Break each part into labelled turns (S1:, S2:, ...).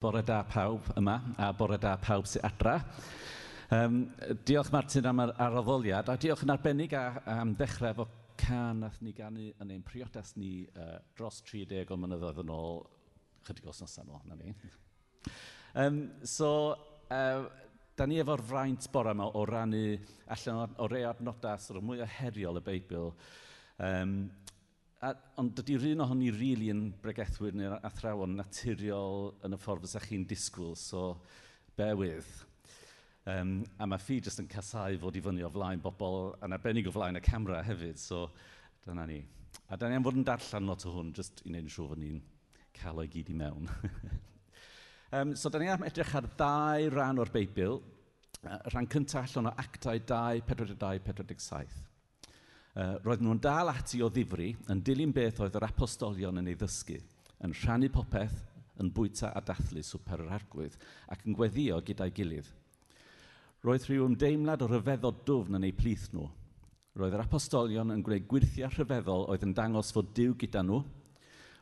S1: Bore da pawb yma a bore da pawb sy'n adra. Um, diolch Martin am yr arroddoliad a diolch yn arbennig a, am ddechrau efo can nath ni gannu yn ein priodas ni uh, dros 30 o mynyddoedd yn ôl chydig os nos o, na ni. Um, so, uh, da ni efo'r fraint bore yma o rannu allan o, o rei adnodau sy'n mwy o heriol y Beibl um, A, ond dydy rhywun ohoni rili really yn bregethwyr neu'r athrawon naturiol yn y ffordd fysa chi'n disgwyl, so bewydd. Um, a mae ffi jyst yn casau fod i fyny o flaen bobl yn arbennig o flaen y camera hefyd, so dyna ni. A da ni am fod yn darllen lot o hwn, jyst i wneud yn siŵr fod ni'n cael o'i gyd i mewn. um, so da ni am edrych ar ddau rhan o'r Beibl. Uh, rhan cyntaf allan o actau 2, 42, 47. Uh, roedden nhw'n dal ati o ddifri yn dilyn beth oedd yr apostolion yn ei ddysgu, yn rhannu popeth, yn bwyta a dathlu swper yr arglwydd, ac yn gweddio gyda'i gilydd. Roedd rhyw ymdeimlad o rhyfeddod dwfn yn eu plith nhw. Roedd yr apostolion yn gwneud gwirthiau rhyfeddol oedd yn dangos fod Dyw gyda nhw.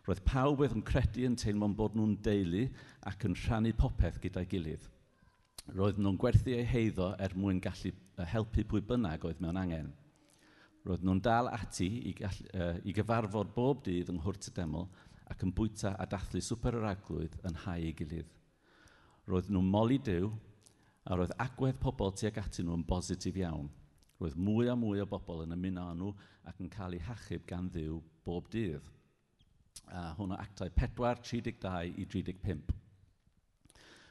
S1: Roedd pawb oedd yn credu yn teimlo'n bod nhw'n deulu ac yn rhannu popeth gyda'i gilydd. Roedd nhw'n gwerthu eu heiddo er mwyn gallu helpu pwy bynnag oedd mewn angen. Roedd nhw'n dal ati i, gall, uh, i gyfarfod bob dydd yng Nghwrt y Deml ac yn bwyta a dathlu swper yr aglwydd yn hau ei gilydd. Roedd nhw'n moli dew a roedd agwedd pobl tuag ati nhw yn bositif iawn. Roedd mwy a mwy o bobl yn ymuno â nhw ac yn cael eu hachub gan ddiw bob dydd. A hwn o actau 4, 32 i 35.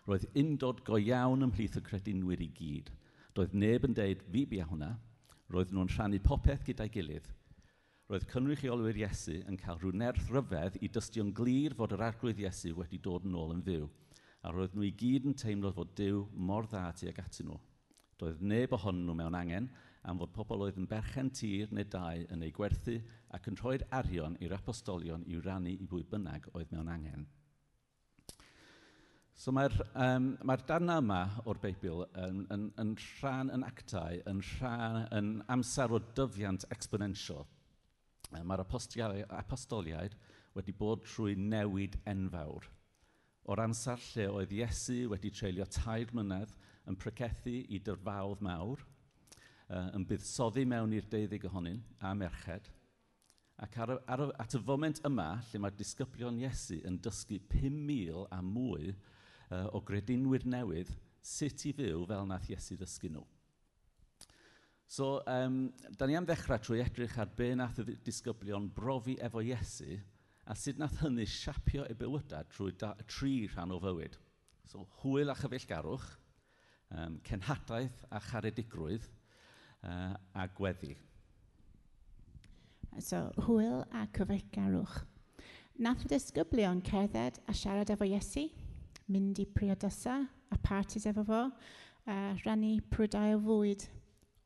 S1: Roedd undod go iawn ymhlith y credinwyr i gyd. Doedd neb yn deud fi bia hwnna, roedd nhw'n rhannu popeth gyda'i gilydd. Roedd cynrychiolwyr Iesu yn cael rhyw nerth ryfedd i dystio'n glir fod yr arglwydd Iesu wedi dod yn ôl yn fyw, a roedd nhw i gyd yn teimlo fod Dyw mor dda tuag ati nhw. Doedd neb ohonyn nhw mewn angen am fod pobl oedd yn berchen tir neu dau yn ei gwerthu ac yn rhoi'r arion i'r apostolion i'w rannu i bwy bynnag oedd mewn angen. So mae'r um, mae darna yma o'r Beibl yn, yn, yn rhan yn actau, yn rhan yn amser o dyfiant exponential. Mae'r apostoliaid wedi bod trwy newid enfawr. O'r amser lle oedd Iesu wedi treulio tair mlynedd yn pregethu i dyrfawdd mawr, yn buddsoddi mewn i'r deuddeg ohonyn a merched, ac ar, ar, at y foment yma lle mae'r disgyblion Iesu yn dysgu 5,000 a mwy uh, o gredinwyr newydd sut i fyw fel nath Iesu ddysgu nhw. So, um, da ni am ddechrau trwy edrych ar be nath y disgyblion brofi efo Iesu a sut nath hynny siapio eu bywydau trwy da, tri rhan o fywyd. So, hwyl a chyfeillgarwch, um, cenhadaeth a charedigrwydd uh, a gweddi.
S2: So, hwyl a cyfeillgarwch. Nath y disgyblion cerdded a siarad efo Iesu, mynd i priodysa a partis efo fo a rannu prydau o fwyd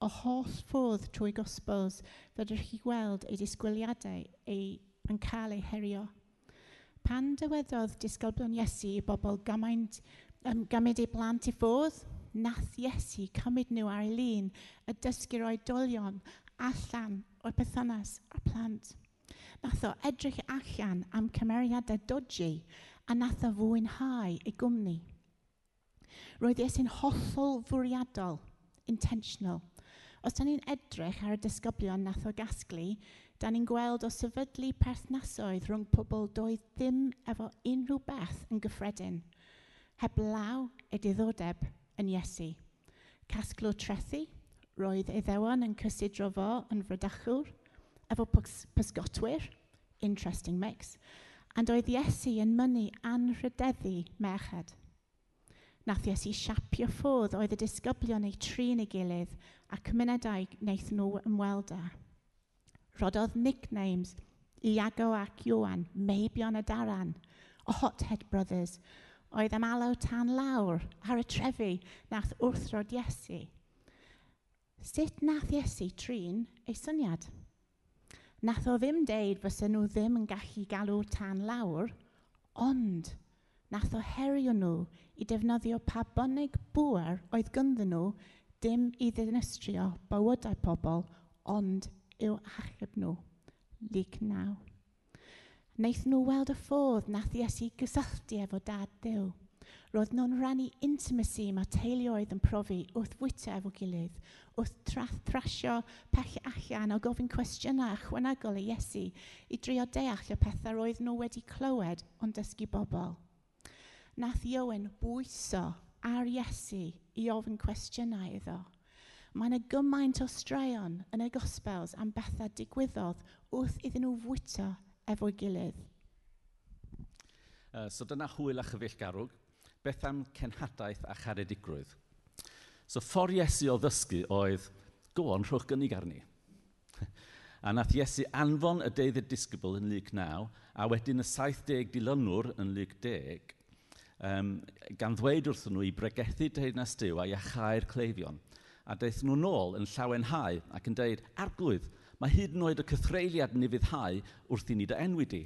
S2: o holl ffordd trwy gosbos fydwch chi gweld ei disgwyliadau ei yn cael eu herio. Pan dyweddodd disgyblion Iesu i bobl gymaint, um, gymryd eu blant i ffodd, nath Iesu cymryd nhw ar ei lun y dysgu'r oedolion allan o'r bethynas a'r plant. Nath o edrych allan am cymeriadau dodgy a nath o fwynhau ei gwmni. Roedd Iesu'n hollol fwriadol, intentional. Os da ni'n edrych ar y disgyblion nath o gasglu, da ni'n gweld o sefydlu perthnasoedd rhwng pobl doedd ddim efo unrhyw beth yn gyffredin, heb law y diddordeb yn Iesu. Casglw trethu, roedd eddewon yn cysidro fo yn frydachwr, efo pysgotwyr, interesting mix, and oedd Iesu yn mynnu anrhydeddu merched. Nath Iesu siapio ffodd oedd y disgyblion eu trin ei gilydd a cymunedau wnaeth nhw ymweld â. Rododd nicknames Iago ac Iwan, Meibion a Daran, o Hothead Brothers, oedd am alw tan lawr ar y trefi nath wrthrod Iesu. Sut nath Iesu trin ei syniad? nath o ddim deud fysen nhw ddim yn gallu galw tan lawr, ond nath o herio nhw i defnyddio pa bynnag bwer oedd gynddyn nhw dim i ddinistrio bywydau pobl, ond i'w achub nhw. Lig naw. Wnaeth nhw weld y ffordd nath Iesu gysylltu efo dad Dyw. Roedd nhw'n rannu intimacy mae teuluoedd yn profi wrth wyta efo gilydd, wrth trath thrasio pell allan o gofyn cwestiynau ychwanegol i Iesu i drio deall y pethau roedd nhw wedi clywed ond dysgu bobl. Nath Iowen bwyso ar Iesu i ofyn cwestiynau iddo. Mae yna gymaint o straeon yn y gospels am bethau digwyddodd wrth iddyn nhw fwyta efo'i gilydd.
S1: Uh, so dyna hwyl a chyfeillgarwg beth am cenhadaeth a charedigrwydd. So ffordd Iesu o ddysgu oedd, go on, rhwch gynnig arni. a nath Iesu anfon y deudded disgybl yn lyg 9, a wedyn y 70 dilynwr yn lyg 10, um, gan ddweud wrthyn nhw i bregethu deyrnas diw a iachau'r cleifion. A daeth nhw nôl yn llawenhau ac yn deud, arglwydd, mae hyd yn oed y cythreiliad yn ei fyddhau wrth i ni dy enwi di.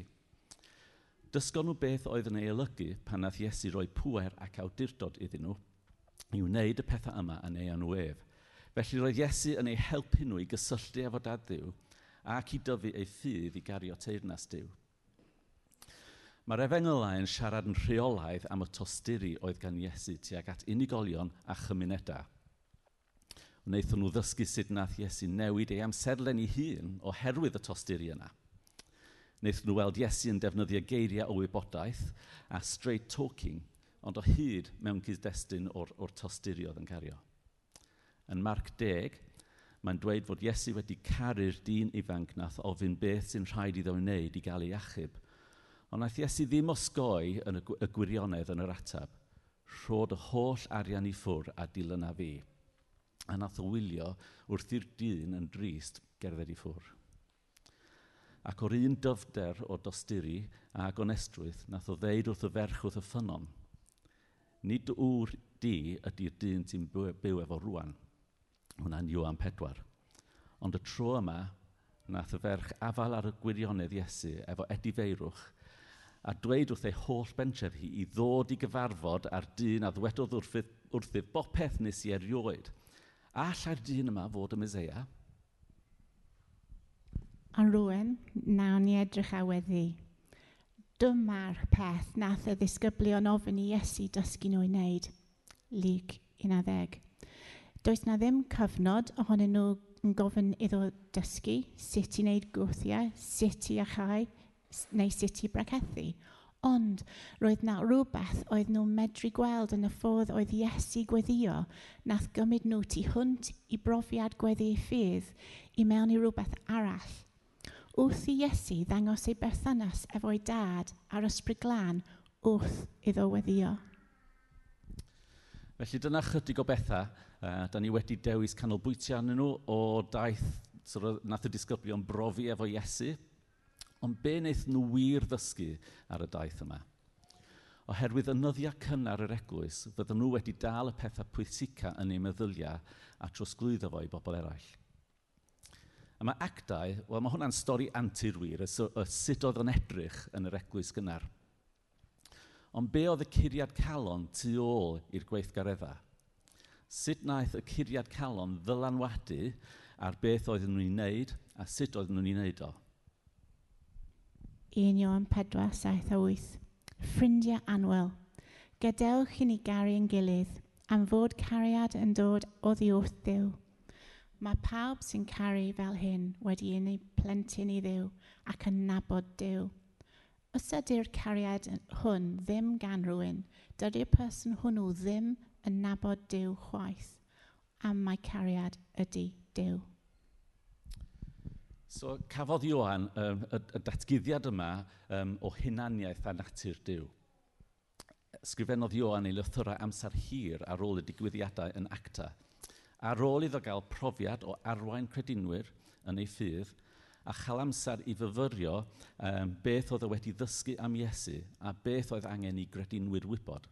S1: Dysgon nhw beth oedd yn ei olygu pan nath Iesu roi pŵer ac awdurdod iddyn nhw i wneud y pethau yma yn ei anwef. Felly roedd Iesu yn ei helpu nhw i gysylltu efo dad ddiw ac i dyfu ei ffydd i gario teirnas diw. Mae'r efengylau yn siarad yn rheolaidd am y tosturi oedd gan Iesu tuag at unigolion a chymunedau. Wnaethon nhw ddysgu sut nath Iesu newid ei amserlen ei hun oherwydd y tosturi yna – wnaethon nhw weld Iesu yn defnyddio geiriau o wybodaeth a straight talking, ond o hyd mewn cyd-destun o'r, or tosturiodd yn cario. Yn Marc 10, mae'n dweud fod Iesu wedi caru'r dyn ifanc nath ofyn beth sy'n rhaid iddo wneud i gael ei achub. Ond naeth Iesu ddim osgoi yn y gwirionedd yn yr atab. Rhod y holl arian i ffwr a dilyn a fi. A nath o wylio wrth i'r dyn yn drist gerdded i ffwr ac o'r un dyfder o dosturi a gonestrwydd nath o ddeud wrth y ferch wrth y ffynon, nid wr di ydy'r dyn sy'n e- byw, efo rwan. Hwna'n Iwan Pedwar. Ond y tro yma, nath y ferch afal ar y gwirionedd Iesu efo edifeirwch a dweud wrth ei holl bentref hi i ddod i gyfarfod ar dyn a ddwedodd wrthydd wrthyf bopeth nes i erioed. A lla'r dyn yma fod y Meseia,
S2: A rwan, nawn ni edrych a weddi. Dyma'r peth nath y ddisgyblion ofyn i Iesu dysgu nhw i wneud. Lig 11. Does na ddim cyfnod ohonyn nhw yn gofyn iddo dysgu sut i wneud gwthiau, sut i achau, neu sut i bregethu. Ond roedd na rhywbeth oedd nhw'n medru gweld yn y ffordd oedd Iesu gweddio, nath gymryd nhw tu hwnt i brofiad gweddi ffydd i mewn i rhywbeth arall wrth i Iesu ddangos ei berthynas efo'i dad ar ysbryd glân wrth iddo weddio.
S1: Felly dyna chydig o bethau. Uh, da ni wedi dewis canolbwyntio arnyn nhw o daith sort of, nath y disgyblion brofi efo Iesu. Ond be wnaeth nhw wir ddysgu ar y daith yma? Oherwydd y nyddiau cynnar yr eglwys, fydden nhw wedi dal y pethau pwysica yn eu meddyliau a trosglwyddo fo i bobl eraill. A mae actau, wel mae hwnna'n stori antirwyr, y, y sut oedd yn edrych yn yr eglwys gynnar. Ond be oedd y curiad calon tu ôl i'r gweithgareddau? Sut naeth y curiad calon ddylanwadu ar beth oedd nhw'n ei wneud a sut oedd nhw'n ei wneud o?
S2: 1 Ion 4, 7 a 8. Ffrindiau anwyl. gadewch i ni garu yn gilydd am fod cariad yn dod oddi wrth Dyw Mae pawb sy'n caru fel hyn wedi ei plentyn i ddiw ac yn nabod diw. Os ydy'r cariad hwn ddim gan rhywun, dydy'r person hwnnw ddim yn nabod diw chwaith, a mae cariad ydy diw.
S1: So, cafodd Iwan um, y, y datgyddiad yma um, o hunaniaeth a natur diw. Sgrifennodd Iwan ei lythyrau amser hir ar ôl y digwyddiadau yn acta – ar ôl iddo gael profiad o arwain credinwyr yn ei ffydd a chael amser i fyfyrio um, beth oedd e wedi ddysgu am Iesu a beth oedd angen i gredinwyr wybod.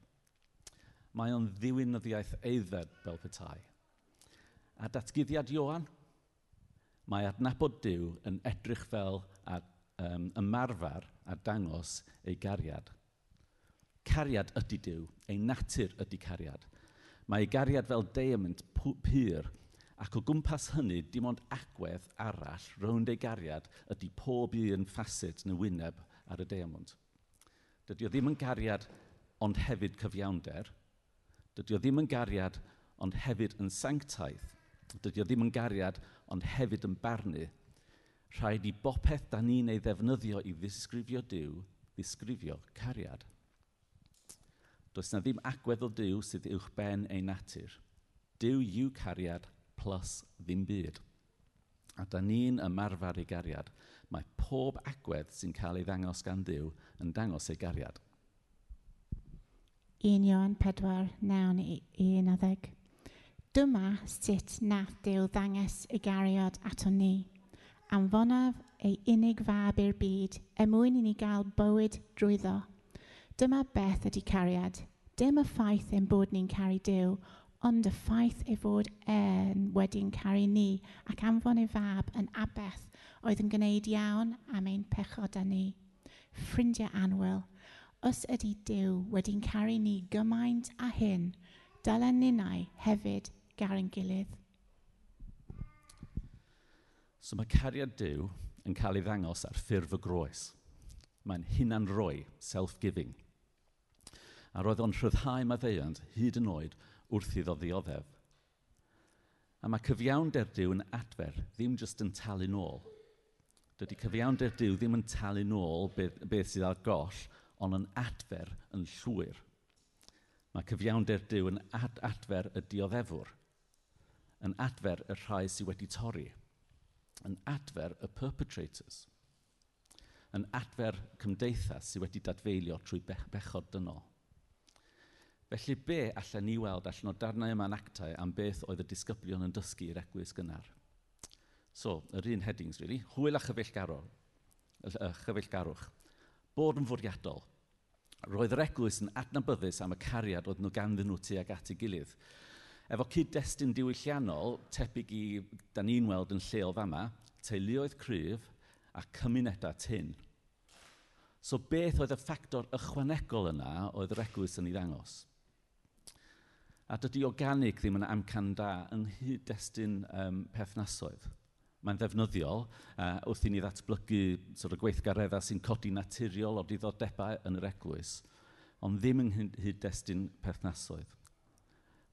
S1: Mae o'n ddiwinyddiaeth eidded fel petai. A datgyddiad Iohan, mae adnabod Dyw yn edrych fel a, um, ymarfer a dangos ei gariad. Cariad ydy Dyw, ei natur ydy cariad. Mae ei gariad fel diamond pur, ac o gwmpas hynny, dim ond agwedd arall rownd ei gariad ydy pob un ffacet neu wyneb ar y diamond. Dydy o ddim yn gariad ond hefyd cyfiawnder. Dydy o ddim yn gariad ond hefyd yn sanctaidd. Dydy o ddim yn gariad ond hefyd yn barnu. Rhaid i bopeth da ni'n ei ddefnyddio i ddisgrifio Dyw, ddisgrifio cariad. Does na ddim agwedd o Dyw sydd uwch ben ei natur. Dyw yw cariad plus ddim byd. A da ni'n ymarfer ei gariad. Mae pob agwedd sy'n cael ei ddangos gan Dyw yn dangos ei gariad.
S2: 1 Ion 4, 9, 11. Dyma sut nath Dyw ddangos ei gariad ato ni. Anfonaf ei unig fab i'r byd, er mwyn i ni gael bywyd drwyddo Dyma beth ydy cariad. Dim y ffaith ein bod ni'n caru Dyw, ond y ffaith ei fod e'n wedi'n caru ni ac anfon ei fab yn abeth oedd yn gwneud iawn am ein pechod â ni. Ffrindiau anwyl, os ydy Dyw wedi'n caru ni gymaint a hyn, dylen ninnau hefyd gar yn gilydd.
S1: So mae cariad Dyw yn cael ei ddangos ar ffurf y groes. Mae'n hunan roi, self-giving a roedd o'n rhyddhau maddeuant hyd yn oed wrth iddo ddioddef. A mae cyfiawnder Dyw yn adfer, ddim jyst yn talu nôl. Dydy cyfiawnder Dyw ddim yn talu nôl beth, beth sydd ar goll, ond yn adfer yn llwyr. Mae cyfiawnder Dyw yn ad adfer y dioddefwr, yn adfer y rhai sydd wedi torri, yn adfer y perpetrators, yn adfer cymdeithas sydd wedi dadfeilio trwy bechod dynol. Felly be allan ni weld allan o darnau yma'n actau am beth oedd y disgyblion yn dysgu i'r eglwys gynnar? So, yr un headings, really. Hwyl a chyfeillgarwch. chyfeillgarwch. Bod yn fwriadol. Roedd yr eglwys yn adnabyddus am y cariad oedd nhw ganddyn nhw tuag at ei gilydd. Efo cyd-destun diwylliannol, tebyg i, da ni'n weld yn lleol fama, teuluoedd cryf a cymunedau tyn. So beth oedd y ffactor ychwanegol yna oedd yr eglwys yn ei ddangos? A dydy organig ddim yn amcan da yng nghyd-destun um, perthnasoedd. Mae'n ddefnyddiol uh, wrth i ni ddatblygu sort of, gweithgareddau sy'n codi naturiol o diddordebau yn yr eglwys, ond ddim yng nghyd-destun perthnasoedd.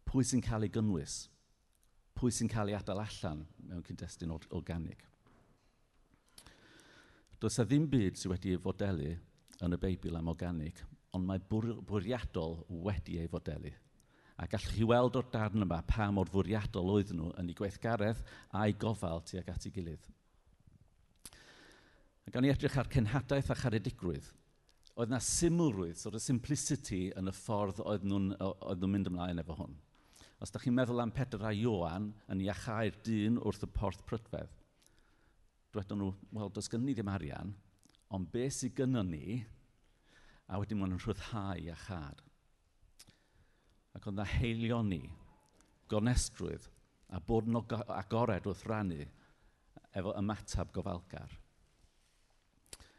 S1: Pwy sy'n cael ei gynnwys? Pwy sy'n cael ei adael allan mewn cyd-destun organig? Does e ddim byd sydd wedi ei fodelu yn y Beibl am organig, ond mae bwriadol wedi ei fodelu a gallwch chi weld o'r darn yma pa mor fwriadol oedd nhw yn ei gweithgaredd a'i gofal tuag at ei gilydd. A gawn ni edrych ar cenhadaeth a charedigrwydd. Oedd yna symlrwydd, sort of simplicity yn y ffordd oedd nhw'n nhw mynd ymlaen efo hwn. Os da chi'n meddwl am Pedr a Ioan yn iachau'r dyn wrth y porth prydfedd, dwedon nhw, wel, does gynnu ni ddim arian, ond beth sydd gynnu ni, a wedyn maen nhw'n rhyddhau a chad ac oedd na heilioni, gonestrwydd a bod yn agored wrth rannu efo ymatab gofalgar.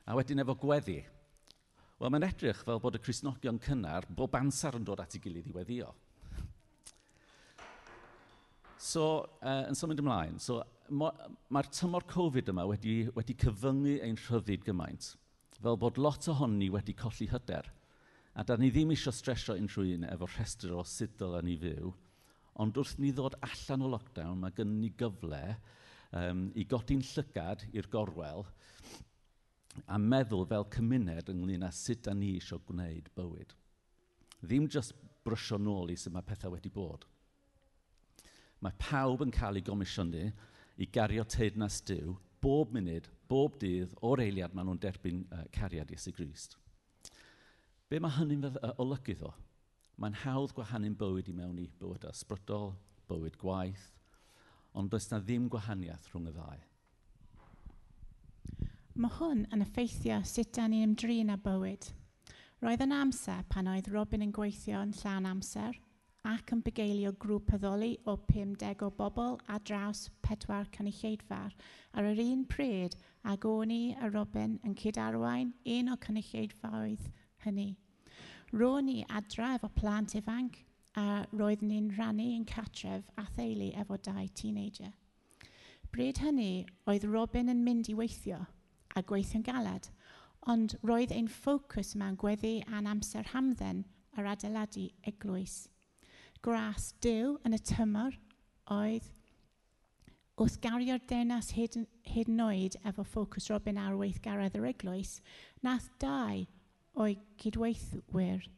S1: A wedyn efo gweddi. Wel, mae'n edrych fel bod y Cresnogion cynnar bob amser yn dod at ei gilydd i weddio. So, uh, yn symud ymlaen, so, mae'r ma tymor Covid yma wedi, wedi cyfyngu ein rhyddid gymaint, fel bod lot ohoni wedi colli hyder – A da ni ddim eisiau stresio unrhyw un efo rhestr o sut dylen ni fyw, ond wrth ni ddod allan o lockdown, mae gen ni gyfle um, i godi'n llygad i'r gorwel a meddwl fel cymuned ynglyn â sut da ni eisiau gwneud bywyd. Ddim just brysio nôl i sut mae pethau wedi bod. Mae pawb yn cael ei gomisiynu i gario teidnas diw bob munud, bob dydd o'r eiliad maen nhw'n derbyn uh, cariad Iesu Grist. Be mae hynny'n olygu ddo? Mae'n hawdd gwahanu'n bywyd i mewn i bywyd ysbrydol, bywyd gwaith, ond does na ddim gwahaniaeth rhwng y ddau.
S2: Mae hwn yn effeithio sut da ni'n ymdrin â bywyd. Roedd yn amser pan oedd Robin yn gweithio yn llawn amser ac yn bugeilio grŵp addoli o 50 o bobl a draws pedwar cynulleidfa'r ar yr un pryd ac o'n i a Robin yn cydarwain un o cynulleidfaoedd hynny. Roni adra efo plant ifanc a roedd ni'n rannu yn catref a theulu efo dau teenager. Bryd hynny, oedd Robin yn mynd i weithio a gweithio'n galed, ond roedd ein ffocws mewn gweddi a'n amser hamdden ar adeiladu eglwys. Gras dew yn y tymor oedd wrth gario'r denas hyd, hyd yn oed efo ffocws Robin ar weithgaredd yr eglwys, nath dau o'i cydweithwyr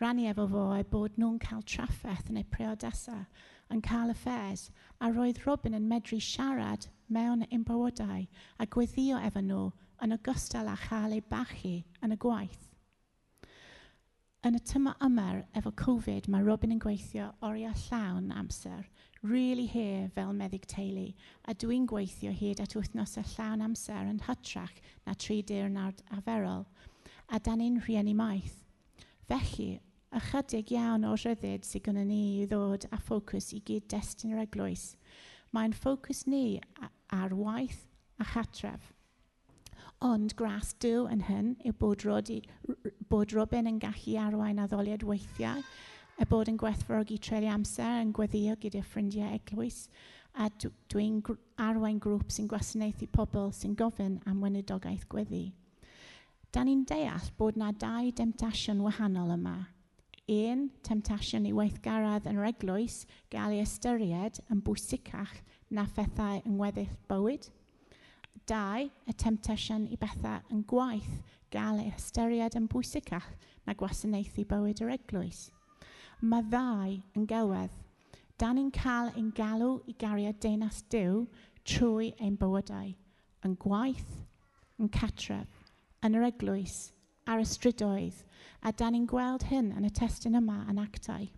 S2: Rannu efo fo eu bod nhw'n cael trafferth yn eu priodasau yn cael affairs a roedd Robin yn medru siarad mewn imbywydau a gweddio efo nhw yn ogystal â chael eu bachu yn y gwaith. Yn y tyma ymer efo Covid mae Robin yn gweithio oriau llawn amser, really here fel meddyg teulu, a dwi'n gweithio hyd at wythnosau llawn amser yn hytrach na tri diwrnod arferol a dan ein rhieni maeth. Felly, ychydig iawn o rhyddid sydd gyda ni i ddod a ffocws i gyd destun yr eglwys. Mae'n ffocws ni ar waith a chatref. Ond gras dyw yn hyn yw bod, rodi, bod Robin yn gallu arwain addoliad weithiau, y bod yn gwerthfawrogi treli amser yn gweddio gyda ffrindiau eglwys, a dwi'n arwain grŵp sy'n gwasanaethu pobl sy'n gofyn am weinidogaeth gweddi da ni'n deall bod na dau demtasiwn wahanol yma. Un, temtasiwn i weithgaradd yn yr eglwys gael ei ystyried yn bwysicach na phethau yng ngweddill bywyd. Dau, y temtasiwn i bethau yn gwaith gael ei ystyried yn bwysicach na gwasanaethu bywyd yr eglwys. Mae ddau yn gelwedd. Da ni'n cael ein galw i gario deunas diw trwy ein bywydau, yn gwaith, yn catref yn yr eglwys, ar y strydoedd, a da ni'n gweld hyn yn y testyn yma yn actau.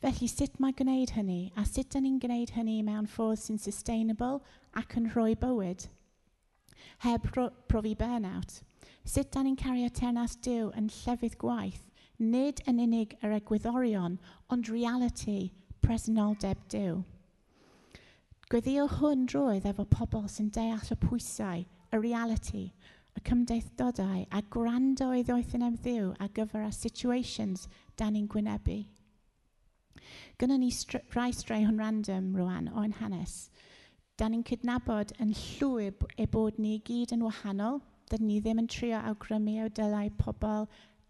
S2: Felly, sut mae gwneud hynny? A sut da ni'n gwneud hynny mewn ffordd sy'n sustainable ac yn rhoi bywyd? Heb profi burnout. Sut da ni'n cario ternas diw yn llefydd gwaith, nid yn unig yr egwyddorion, ond reality, presenoldeb diw. Gweddio hwn drwydd efo pobl sy'n deall y pwysau, y reality, y cymdeithdodau a gwrando i ddoethineb ddiw ar gyfer y situations dan ni'n gwynebu. Gynna ni str rai straeon random rwan o'n hanes. Dan ni'n cydnabod yn llwyr e bod ni gyd yn wahanol, dydyn ni ddim yn trio awgrymu o dylai pobl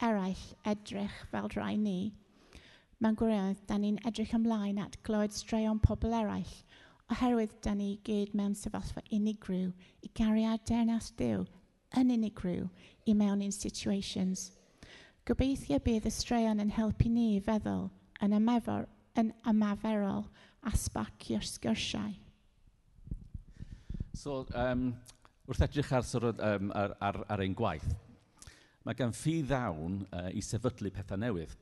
S2: eraill edrych fel rai ni. Mewn gwirionedd, da ni'n edrych ymlaen at glywed straeon pobl eraill, oherwydd da ni gyd mewn sefyllfa unigryw i gariad dernas Dyw yn unigryw i mewn i'n situations. Gobeithio bydd y straeon yn helpu ni i feddwl yn, ymefor, yn ymaferol a sbacio'r sgyrsiau.
S1: So, um, wrth edrych ar, um, ar, ar, ar ein gwaith, mae gan ffi ddawn uh, i sefydlu pethau newydd.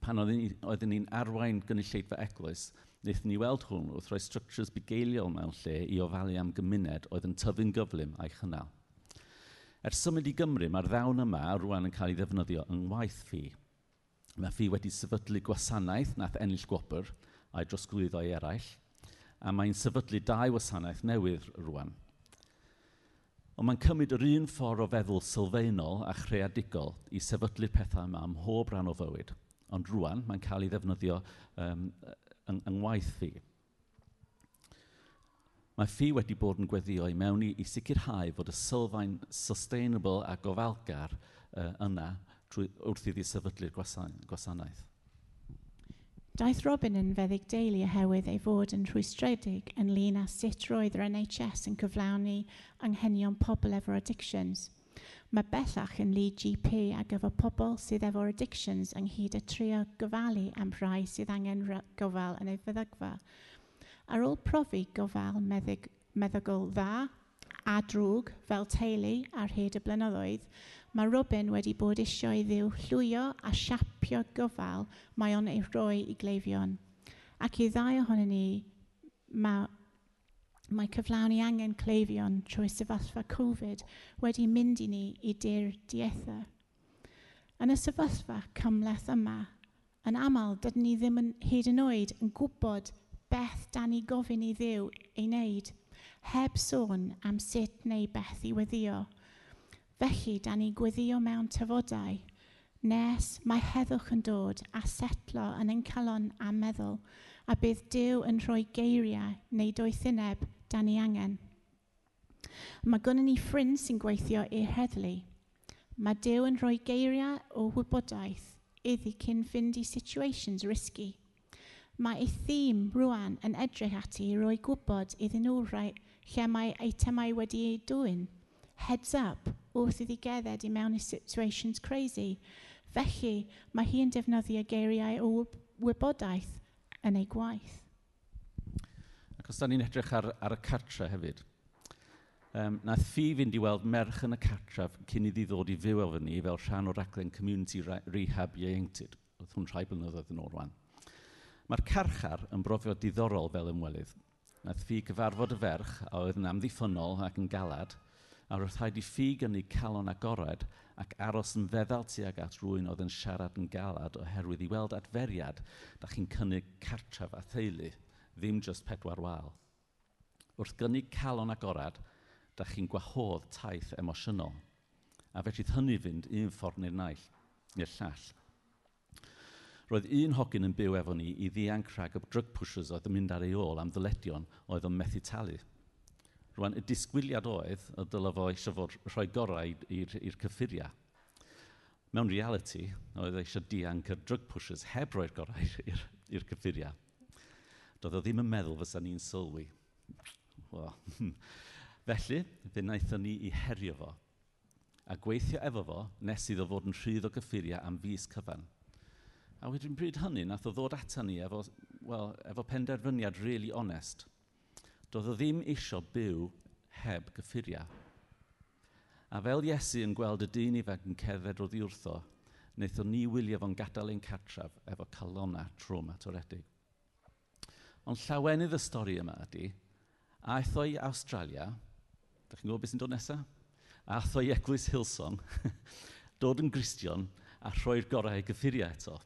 S1: Pan oedden ni'n arwain gynulleidfa eglwys, wnaethon ni weld hwn wrth roi structures bugeiliol mewn lle i ofalu am gymuned oedd yn tyfu'n gyflym a'i chynnal. Ers symud i Gymru, mae'r ddawn yma rwan yn cael ei ddefnyddio yng ngwaith fi. Mae fi wedi sefydlu gwasanaeth nath ennill gwobr a'i drosglwyddo i eraill, a mae'n sefydlu dau wasanaeth newydd rwan. Ond mae'n cymryd yr un ffordd o feddwl sylfaenol a chreadigol i sefydlu pethau yma ym mhob rhan o fywyd. Ond rwan, mae'n cael ei ddefnyddio um, yng, yng ngwaith fi. Mae ffi wedi bod yn gweddio i mewn i, i sicrhau fod y sylfaen sustainable a gofalgar uh, yna trwy, wrth iddi sefydlu'r gwasanaeth.
S2: Daeth Robin yn feddyg deulu oherwydd ei fod yn rhwystredig yn ynglyn â sut roedd yr NHS yn cyflawni anghenion pobl efo addictions. Mae bellach yn lyd GP ac efo pobl sydd efo addictions ynghyd y trio gofalu am rhai sydd angen gofal yn ei feddygfa Ar ôl profi gofal meddyg, meddygol dda a drwg fel teulu ar hyd y blynyddoedd, mae Robin wedi bod eisiau ddiw llwyo a siapio gofal mae o'n ei roi i gleifion. Ac i ddau ohonyn ni, mae mae cyflawni angen cleifion trwy sefyllfa Covid wedi mynd i ni i dir dietha. Yn y sefyllfa cymleth yma, yn aml, dydyn ni ddim yn hyd yn oed yn gwybod beth dan ni gofyn i ddiw ei wneud, heb sôn am sut neu beth i weddio. Felly, da ni gweddio mewn tyfodau, nes mae heddwch yn dod a setlo yn ein calon a meddwl, a bydd Dyw yn rhoi geiriau neu doethineb da ni angen. Mae gynnu ni ffrind sy'n gweithio i'r heddlu. Mae Dyw yn rhoi geiriau o wybodaeth iddi cyn fynd i situations risky mae ei thîm rwan yn edrych ati i roi gwybod iddyn nhw rai lle mae eitemau wedi ei dwy'n. Heads up, wrth iddi gedded i mewn i situations crazy. Felly, mae hi yn defnyddio geiriau o wybodaeth yn ei gwaith.
S1: Ac os da ni'n edrych ar, ar y cartre hefyd, um, nath fi fynd i weld merch yn y cartref cyn iddi ddod i fyw efo ni fel rhan o raglen Community Rehab Ieuenctid. Oedd hwn rhai blynyddoedd yn ôl rwan. Mae'r carchar yn brofio diddorol fel ymwelydd. Nath ffi gyfarfod y ferch a oedd yn amddiffynol ac yn galad, a roedd rhaid i ffi gynnu calon agored ac aros yn feddal tuag at rwy'n oedd yn siarad yn galad oherwydd i weld adferiad da chi'n cynnig cartref a theulu, ddim just pedwar wal. Wrth gynnu calon agorad, da chi'n gwahodd taith emosiynol. A felly hynny fynd un ffordd neu'r naill, i'r llall. Roedd un hogyn yn byw efo ni i ddianc rhag y drug pushers oedd yn mynd ar ei ôl am ddyledion oedd yn methu talu. Rwan, y disgwyliad oedd y dylai fo eisiau fod rhoi gorau i'r cyffuriau. Mewn reality, oedd eisiau dianc y drug pushers heb roi'r gorau i'r cyffuriau. Doedd o ddim yn meddwl fysa ni'n sylwi. Well, Felly, fe wnaethon ni i herio fo a gweithio efo fo nes iddo fod yn rhydd o gyffuriau am fus cyfan. A wedyn bryd hynny, nath o ddod atan ni efo, well, efo penderfyniad really onest. Doedd o ddim isio byw heb gyffuriau. A fel Iesu yn gweld y dyn ifanc yn cerdded o ddiwrtho, wnaethon ni wylio fo'n gadael ein catraf efo calona trwm atoredig. Ond llawenydd y stori yma ydy, aeth o i Australia, da chi'n gwybod beth sy'n dod nesaf? Aeth o i Eglwys Hilson, dod yn Gristion a rhoi'r gorau i gyffuriau eto.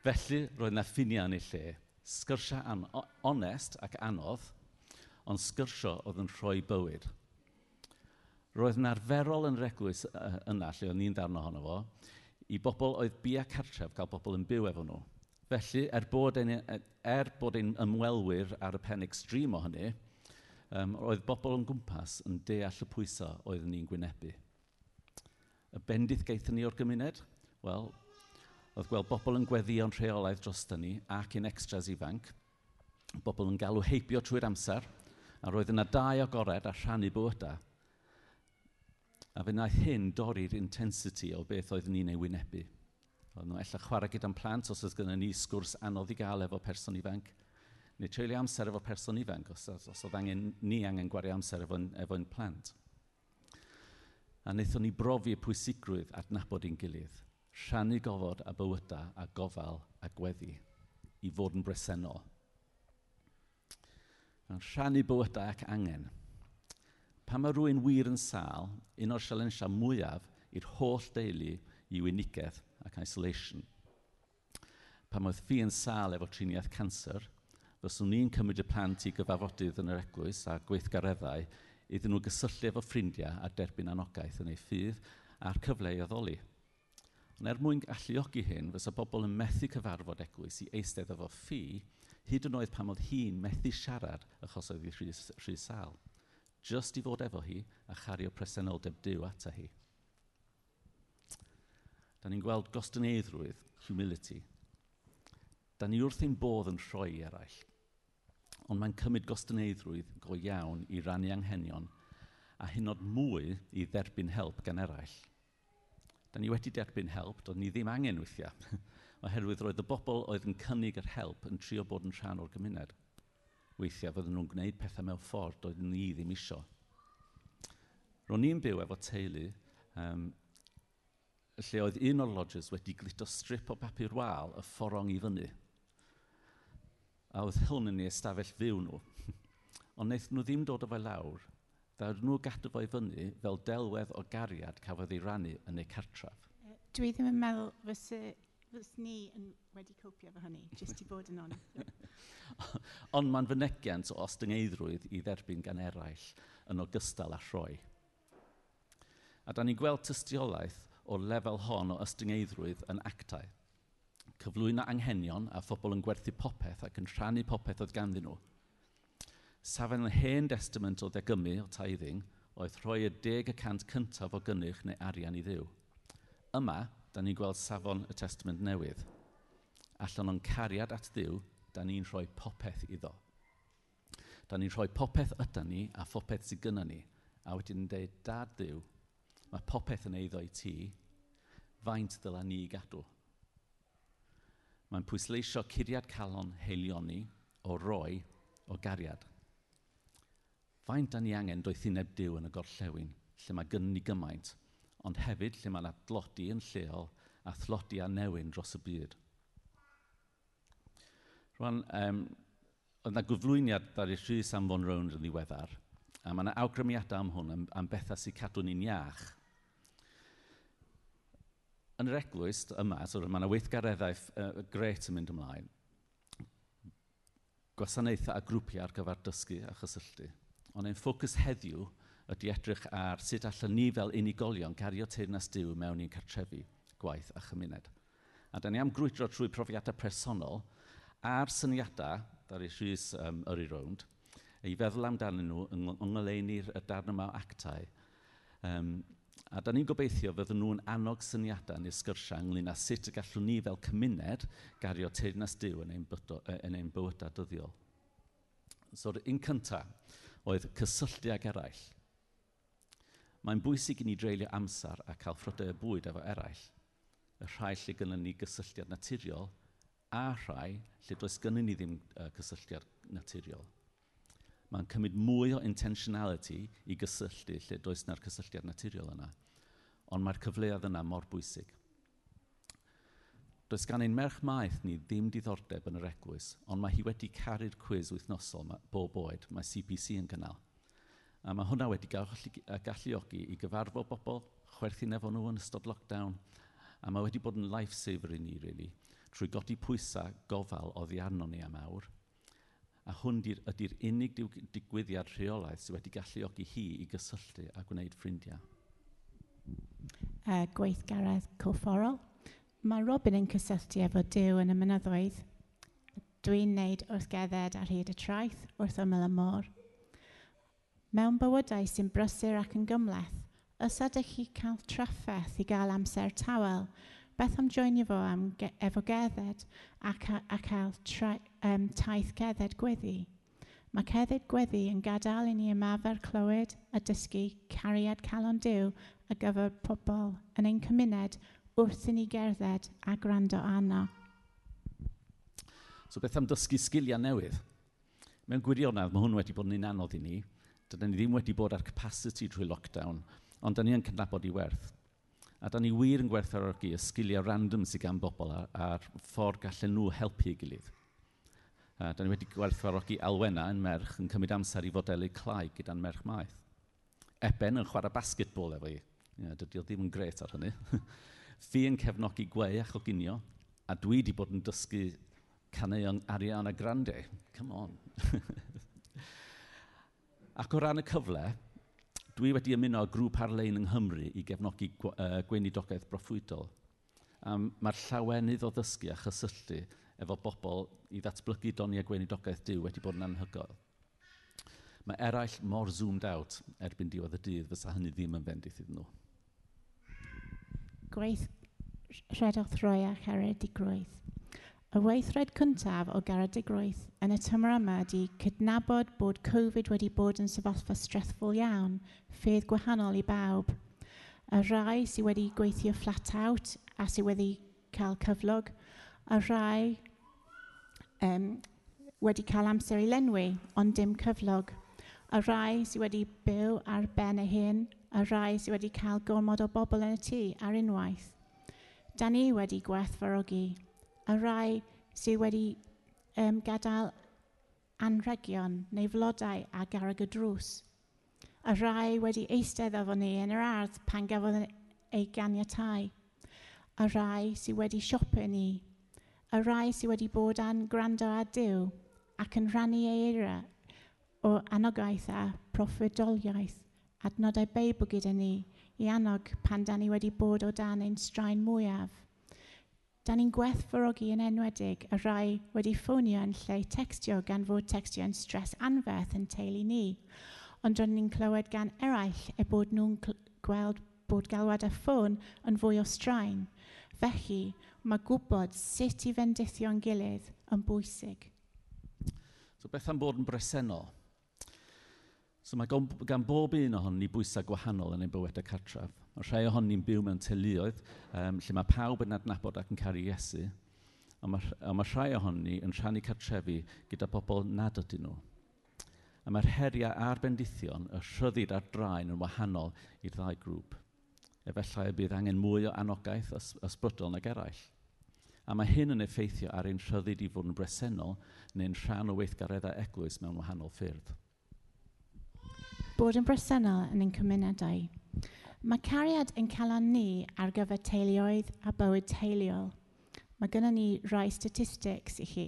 S1: Felly, roedd yna ffiniau yn ei lle, sgyrsiau an onest ac anodd, ond sgyrsio oedd yn rhoi bywyd. Roedd yn arferol yn reglwys yna, lle o'n i'n darno ohono fo, i bobl oedd bia cartref gael bobl yn byw efo nhw. Felly, er bod ein, e-, er bod ein ymwelwyr ar y pen extrem o hynny, um, oedd bobl yn gwmpas yn deall y pwysau oedd ni'n gwynebu. Y bendith gaethon ni o'r gymuned? Wel, oedd gweld bobl yn gweddio'n rheolaeth droston ni ac yn extras ifanc, bobl yn galw heibio trwy'r amser, a roedd yna dau agored a rhannu bywydau. A fe wnaeth hyn dorri'r intensity o beth oeddwn ni'n ei wynebu. Oedden nhw ella chwarae gyda'n plant os oedd gennym ni sgwrs anodd i gael efo person ifanc. Neu treulio amser efo person ifanc os, os oedd angen, ni angen gwario amser efo'n efo plant. A wnaethon ni brofi y pwysigrwydd adnabod i'n gilydd rhannu gofod a bywydau a gofal a gweddi i fod yn bresennol. Rhannu bywydau ac angen. Pan mae rhywun wir yn sal, un o'r sialensiau mwyaf i'r holl deulu i unigedd ac isolation. Pan oedd fi yn sal efo triniaeth cancer, fyswn ni'n cymryd y plant i gyfafodydd yn yr eglwys a gweithgareddau iddyn nhw gysylltu efo ffrindiau a derbyn anogaeth yn ei ffydd a'r cyfle i addoli. Ond er mwyn alluogi hyn, fysa bobl yn methu cyfarfod eglwys i eistedd efo ffi, hyd yn oed pam oedd hi'n methu siarad achos oedd hi rhy, rhy sal. Just i fod efo hi a chario presenoldeb diw ata hi. Da ni'n gweld gostyneiddrwydd, humility. Da ni wrth ein bodd yn rhoi eraill. Ond mae'n cymryd gostyneiddrwydd go iawn i rannu anghenion a hyn oed mwy i dderbyn help gan eraill da ni wedi derbyn help, doedd ni ddim angen weithiau, oherwydd roedd y bobl oedd yn cynnig yr help yn trio bod yn rhan o'r gymuned. Weithiau fydden nhw'n gwneud pethau mewn ffordd doedd ni ddim isio. Ro'n ni'n byw efo teulu, um, lle oedd un o'r lodgers wedi glito strip o papur wal y fforong i fyny. A oedd hwn yn ei ystafell fyw nhw. Ond wnaeth nhw ddim dod o fe lawr ddaw nhw gadw fo i fyny fel delwedd o gariad cafodd ei rannu yn eu cartref.
S2: Dwi ddim yn meddwl fysa fys ni yn wedi copio efo hynny, jyst i bod yn on.
S1: Ond mae'n fynegiant o ostyngeidrwydd i dderbyn gan eraill yn ogystal â rhoi. A da ni'n gweld tystiolaeth o'r lefel hon o ystyngeidrwydd yn actau. Cyflwyno anghenion a phobl yn gwerthu popeth ac yn rhannu popeth oedd ganddyn nhw – Safon yn hen testament o ddegymu o tithing oedd rhoi y 10% cyntaf o gynnyrch neu arian i ddiw. Yma, da ni'n gweld safon y testament newydd. Allan o'n cariad at ddiw, da ni'n rhoi popeth iddo. Da ni'n rhoi popeth yda ni a phopeth sydd gynna ni. A wedyn yn dweud, dad ddiw, mae popeth yn eiddo i ti, faint ddyla ni gadw. Mae'n pwysleisio curiad calon heilioni o roi o gariad faint da ni angen doethineb diw yn y gorllewin, lle mae gynnu ni gymaint, ond hefyd lle mae'n adlodi yn lleol a thlodi a newyn dros y byd. Rwan, um, oedd yna gyflwyniad ddari Rhys am Fon rownd yn ddiweddar, a mae yna awgrymiadau am hwn am, am bethau sy'n cadw ni'n iach. Yn yr eglwys yma, so, mae yna weithgareddau uh, gret yn mynd ymlaen, gwasanaethau a grwpiau ar gyfer dysgu a chysylltu. Ond ein ffocws heddiw ydy edrych ar sut allan ni fel unigolion gario teirnas diw mewn i'n cartrefi, gwaith a chymuned. A da ni am grwydro trwy profiadau personol a'r syniadau, dar i Rhys um, yr i rownd, i feddwl amdanyn nhw yng nghyleuni'r darn yma o actau. Um, a da ni'n gobeithio fydden nhw'n annog syniadau neu sgyrsiau ynglyn â sut y gallwn ni fel cymuned gario teirnas diw yn ein, bydo, yn ein bywydau dyddiol. So, un cyntaf, oedd cysylltu ag eraill. Mae'n bwysig i ni dreulio amser a cael ffrodau y bwyd efo eraill. Y rhai lle gynnu ni gysylltiad naturiol a rhai lle does gynnu ni ddim uh, cysylltiad naturiol. Mae'n cymryd mwy o intentionality i gysylltu lle does na'r cysylltiad naturiol yna. Ond mae'r cyfleoedd yna mor bwysig. Does gan ein merch maeth ni ddim diddordeb yn yr eglwys, ond mae hi wedi caru'r cwiz wythnosol bob oed mae CPC yn gynnal. A mae hwnna wedi galluogi i gyfarfod bobl, chwerthin efo nhw yn ystod lockdown, a mae wedi bod yn lifesaver i ni, really, trwy godi pwysau gofal o ddiarno ni am awr. A hwn ydy'r unig digwyddiad rheolaeth sydd wedi galluogi hi i gysylltu a gwneud ffrindiau.
S2: Uh, gweithgaredd cofforol. Mae Robin yn cysylltu efo Dyw yn y mynyddoedd. Dwi'n neud wrth gedded ar hyd y traeth wrth ymyl y môr. Mewn bywydau sy'n brysur ac yn gymleth, os ydych chi cael traffaeth i gael amser tawel, beth am joinio fo am ge efo gedded ac a, a cael um, taith gedded gweddi? Mae cedded gweddi yn gadael i ni ymafer clywed a dysgu cariad calon diw a gyfer pobl yn ein cymuned wrth i ni gerdded a gwrando arno.
S1: So beth am dysgu sgiliau newydd? Mewn gwirionedd, mae hwn wedi bod yn un anodd i ni. Dyna ni ddim wedi bod ar capacity drwy lockdown, ond da ni yn cydnabod i werth. A da ni wir yn gwerthfawrogi y sgiliau random sydd gan bobl a'r ffordd gallen nhw helpu ei gilydd. A, da ni wedi gwerthfawrogi alwena yn merch yn cymryd amser i fodelu clai gyda'n merch maeth. Eben yn chwarae basketball efo i. Ie, dydy o ddim yn gret ar hynny. Fi yn cefnogi gweu a choginio, a dwi wedi bod yn dysgu caneuon Ariana Grande. Come on. Ac o ran y cyfle, dwi wedi ymuno grŵp ar-lein yng Nghymru i gefnogi gweinidogaeth broffwydol. Um, Mae'r llawenydd o ddysgu a chysylltu efo bobl i ddatblygu doniau gweinidogaeth diw wedi bod yn anhygoel. Mae eraill mor zoomed out erbyn diwedd y dydd fysa hynny ddim yn fendith iddyn nhw
S2: gweith rhedodd rhoi a cheredigrwydd. Y weithred cyntaf o garedigrwydd yn y tymor yma ydy cydnabod bod Covid wedi bod yn sefyllfa stressful iawn, ffydd gwahanol i bawb. Y rhai sydd wedi gweithio flat out a sydd wedi cael cyflog, y rhai um, wedi cael amser i lenwi ond dim cyflog. Y rhai sydd wedi byw ar ben y hyn a rhai sydd wedi cael gormod o bobl yn y tŷ ar unwaith. Da ni wedi gwerthfarogi a rai sydd wedi um, gadael anrhegion neu flodau a garag y drws. A rai wedi eistedd efo ni yn yr ardd pan gafodd e-, ei ganiatau. A rai sydd wedi siopio ni. A rai sydd wedi bod yn gwrando a Dyw ac yn rhannu eira o anogaeth a proffedoliaeth adnodau Beibl gyda ni i annog pan da ni wedi bod o dan ein straen mwyaf. Da ni'n gwerthfawrogi yn enwedig y rai wedi ffonio yn lle textio gan fod textio yn stres anferth yn teulu ni. Ond roeddwn ni'n clywed gan eraill e bod nhw'n gweld bod galwad y ffôn yn fwy o straen. Felly, mae gwybod sut i fendithio'n gilydd yn bwysig.
S1: So beth am bod yn bresennol? So mae gan, gan bob un ohon ni bwysau gwahanol yn ein bywydau cartref. Mae rhai ohon ni'n byw mewn teuluoedd um, lle mae pawb yn adnabod ac yn caru Iesu. A mae, a mae rhai ohon ni yn rhannu cartrefi gyda bobl nad ydyn nhw. A mae'r heriau a'r bendithion, y rhyddid a'r draen yn wahanol i'r ddau grŵp. Efallai y bydd angen mwy o anogaeth ysbrydol nag eraill. A mae hyn yn effeithio ar ein rhyddid i fod yn bresennol neu'n rhan o weithgareddau eglwys mewn wahanol ffyrdd
S2: bod yn bresennol yn ein cymunedau. Mae cariad yn cael ni ar gyfer teuluoedd a bywyd teuluol. Mae gynnu ni rai statistics i chi.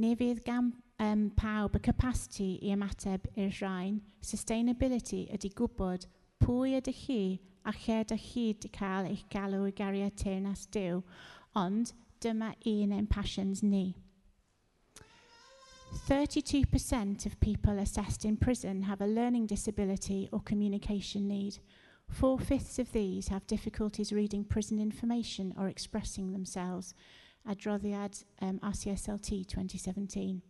S2: Ni fydd gan um, pawb y capacity i ymateb i'r rhain, sustainability ydy gwybod pwy ydych chi a lle ydych chi wedi cael eich galw i gariad teirnas diw, ond dyma un ein passions ni. 32% of people assessed in prison have a learning disability or communication need. Four fifths of these have difficulties reading prison information or expressing themselves. Adroddiad um, RCSLT 2017.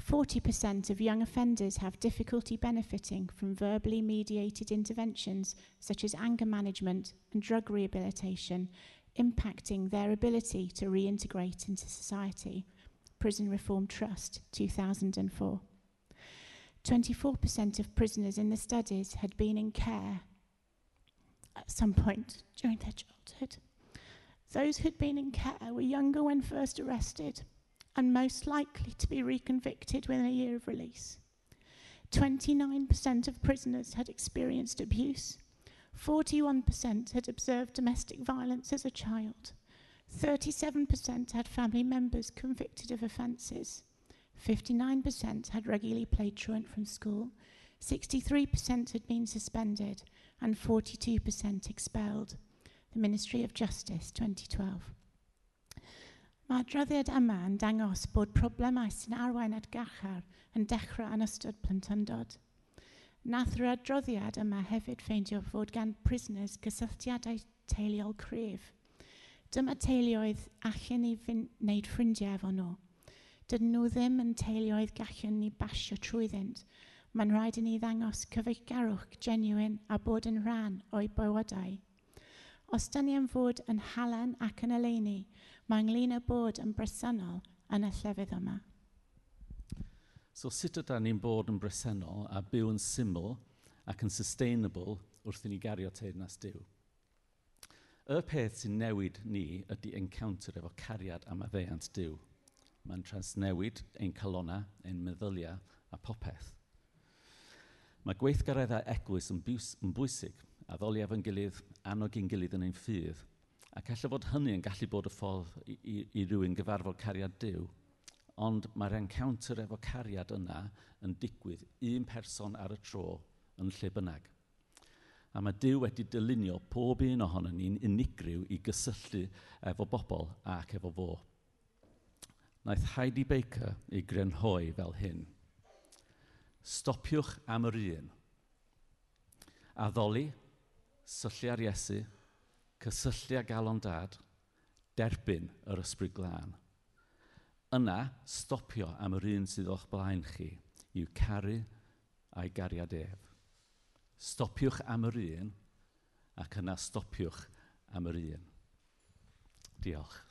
S2: 40% of young offenders have difficulty benefiting from verbally mediated interventions such as anger management and drug rehabilitation, impacting their ability to reintegrate into society. Prison Reform Trust, 2004. 24% of prisoners in the studies had been in care at some point during their childhood. Those who'd been in care were younger when first arrested and most likely to be reconvicted within a year of release. 29% of prisoners had experienced abuse. 41% had observed domestic violence as a child. 37% had family members convicted of offences. 59% had regularly played truant from school. 63% had been suspended and 42% expelled. The Ministry of Justice 2012. Mae adroddiad yma yn dangos bod problemau sy'n arwain at gachar yn dechrau yn ystod plentyndod. Nath yr adroddiad yma hefyd ffeindio fod gan prisoners gysylltiadau teuluol cryf – Dyma teuluoedd allan ni wneud ffrindiau efo nhw. Dydyn nhw ddim yn teuluoedd gallwn ni basio trwyddynt. Mae'n rhaid i ni ddangos cyfeillgarwch genuine a bod yn rhan o'i bywydau. Os da ni yn fod yn halen ac yn eleni, mae ynglyn â bod yn bresennol yn y llefydd yma.
S1: So sut ydy ni'n bod yn bresennol a byw yn syml ac yn sustainable wrth i ni gario teirnas diw? Y peth sy'n newid ni ydy encounter efo cariad am y ddeiant diw. Mae'n transnewid ein calona, ein meddyliau a popeth. Mae gweithgareddau eglwys yn, bwys, yn bwysig, a ddoliaf yn gilydd, annog i'n gilydd yn ein ffydd, ac allai fod hynny yn gallu bod y ffordd i, i, i rywun gyfarfod cariad diw, ond mae'r encounter efo cariad yna yn digwydd un person ar y tro yn lle bynnag. A mae Dyw wedi dylunio pob un ohono ni'n unigryw i gysylltu efo bobl ac efo fo. Naeth Heidi Baker ei grenhoi fel hyn. Stopiwch am yr un. Addoli, syllu ar Iesu, cysylltu a galon Dad, derbyn yr ysbryd glân. Yna, stopio am yr un sydd o'ch blaen chi, i'w caru a'i gariad ef stopiwch am yr un ac yna stopiwch am yr un. Diolch.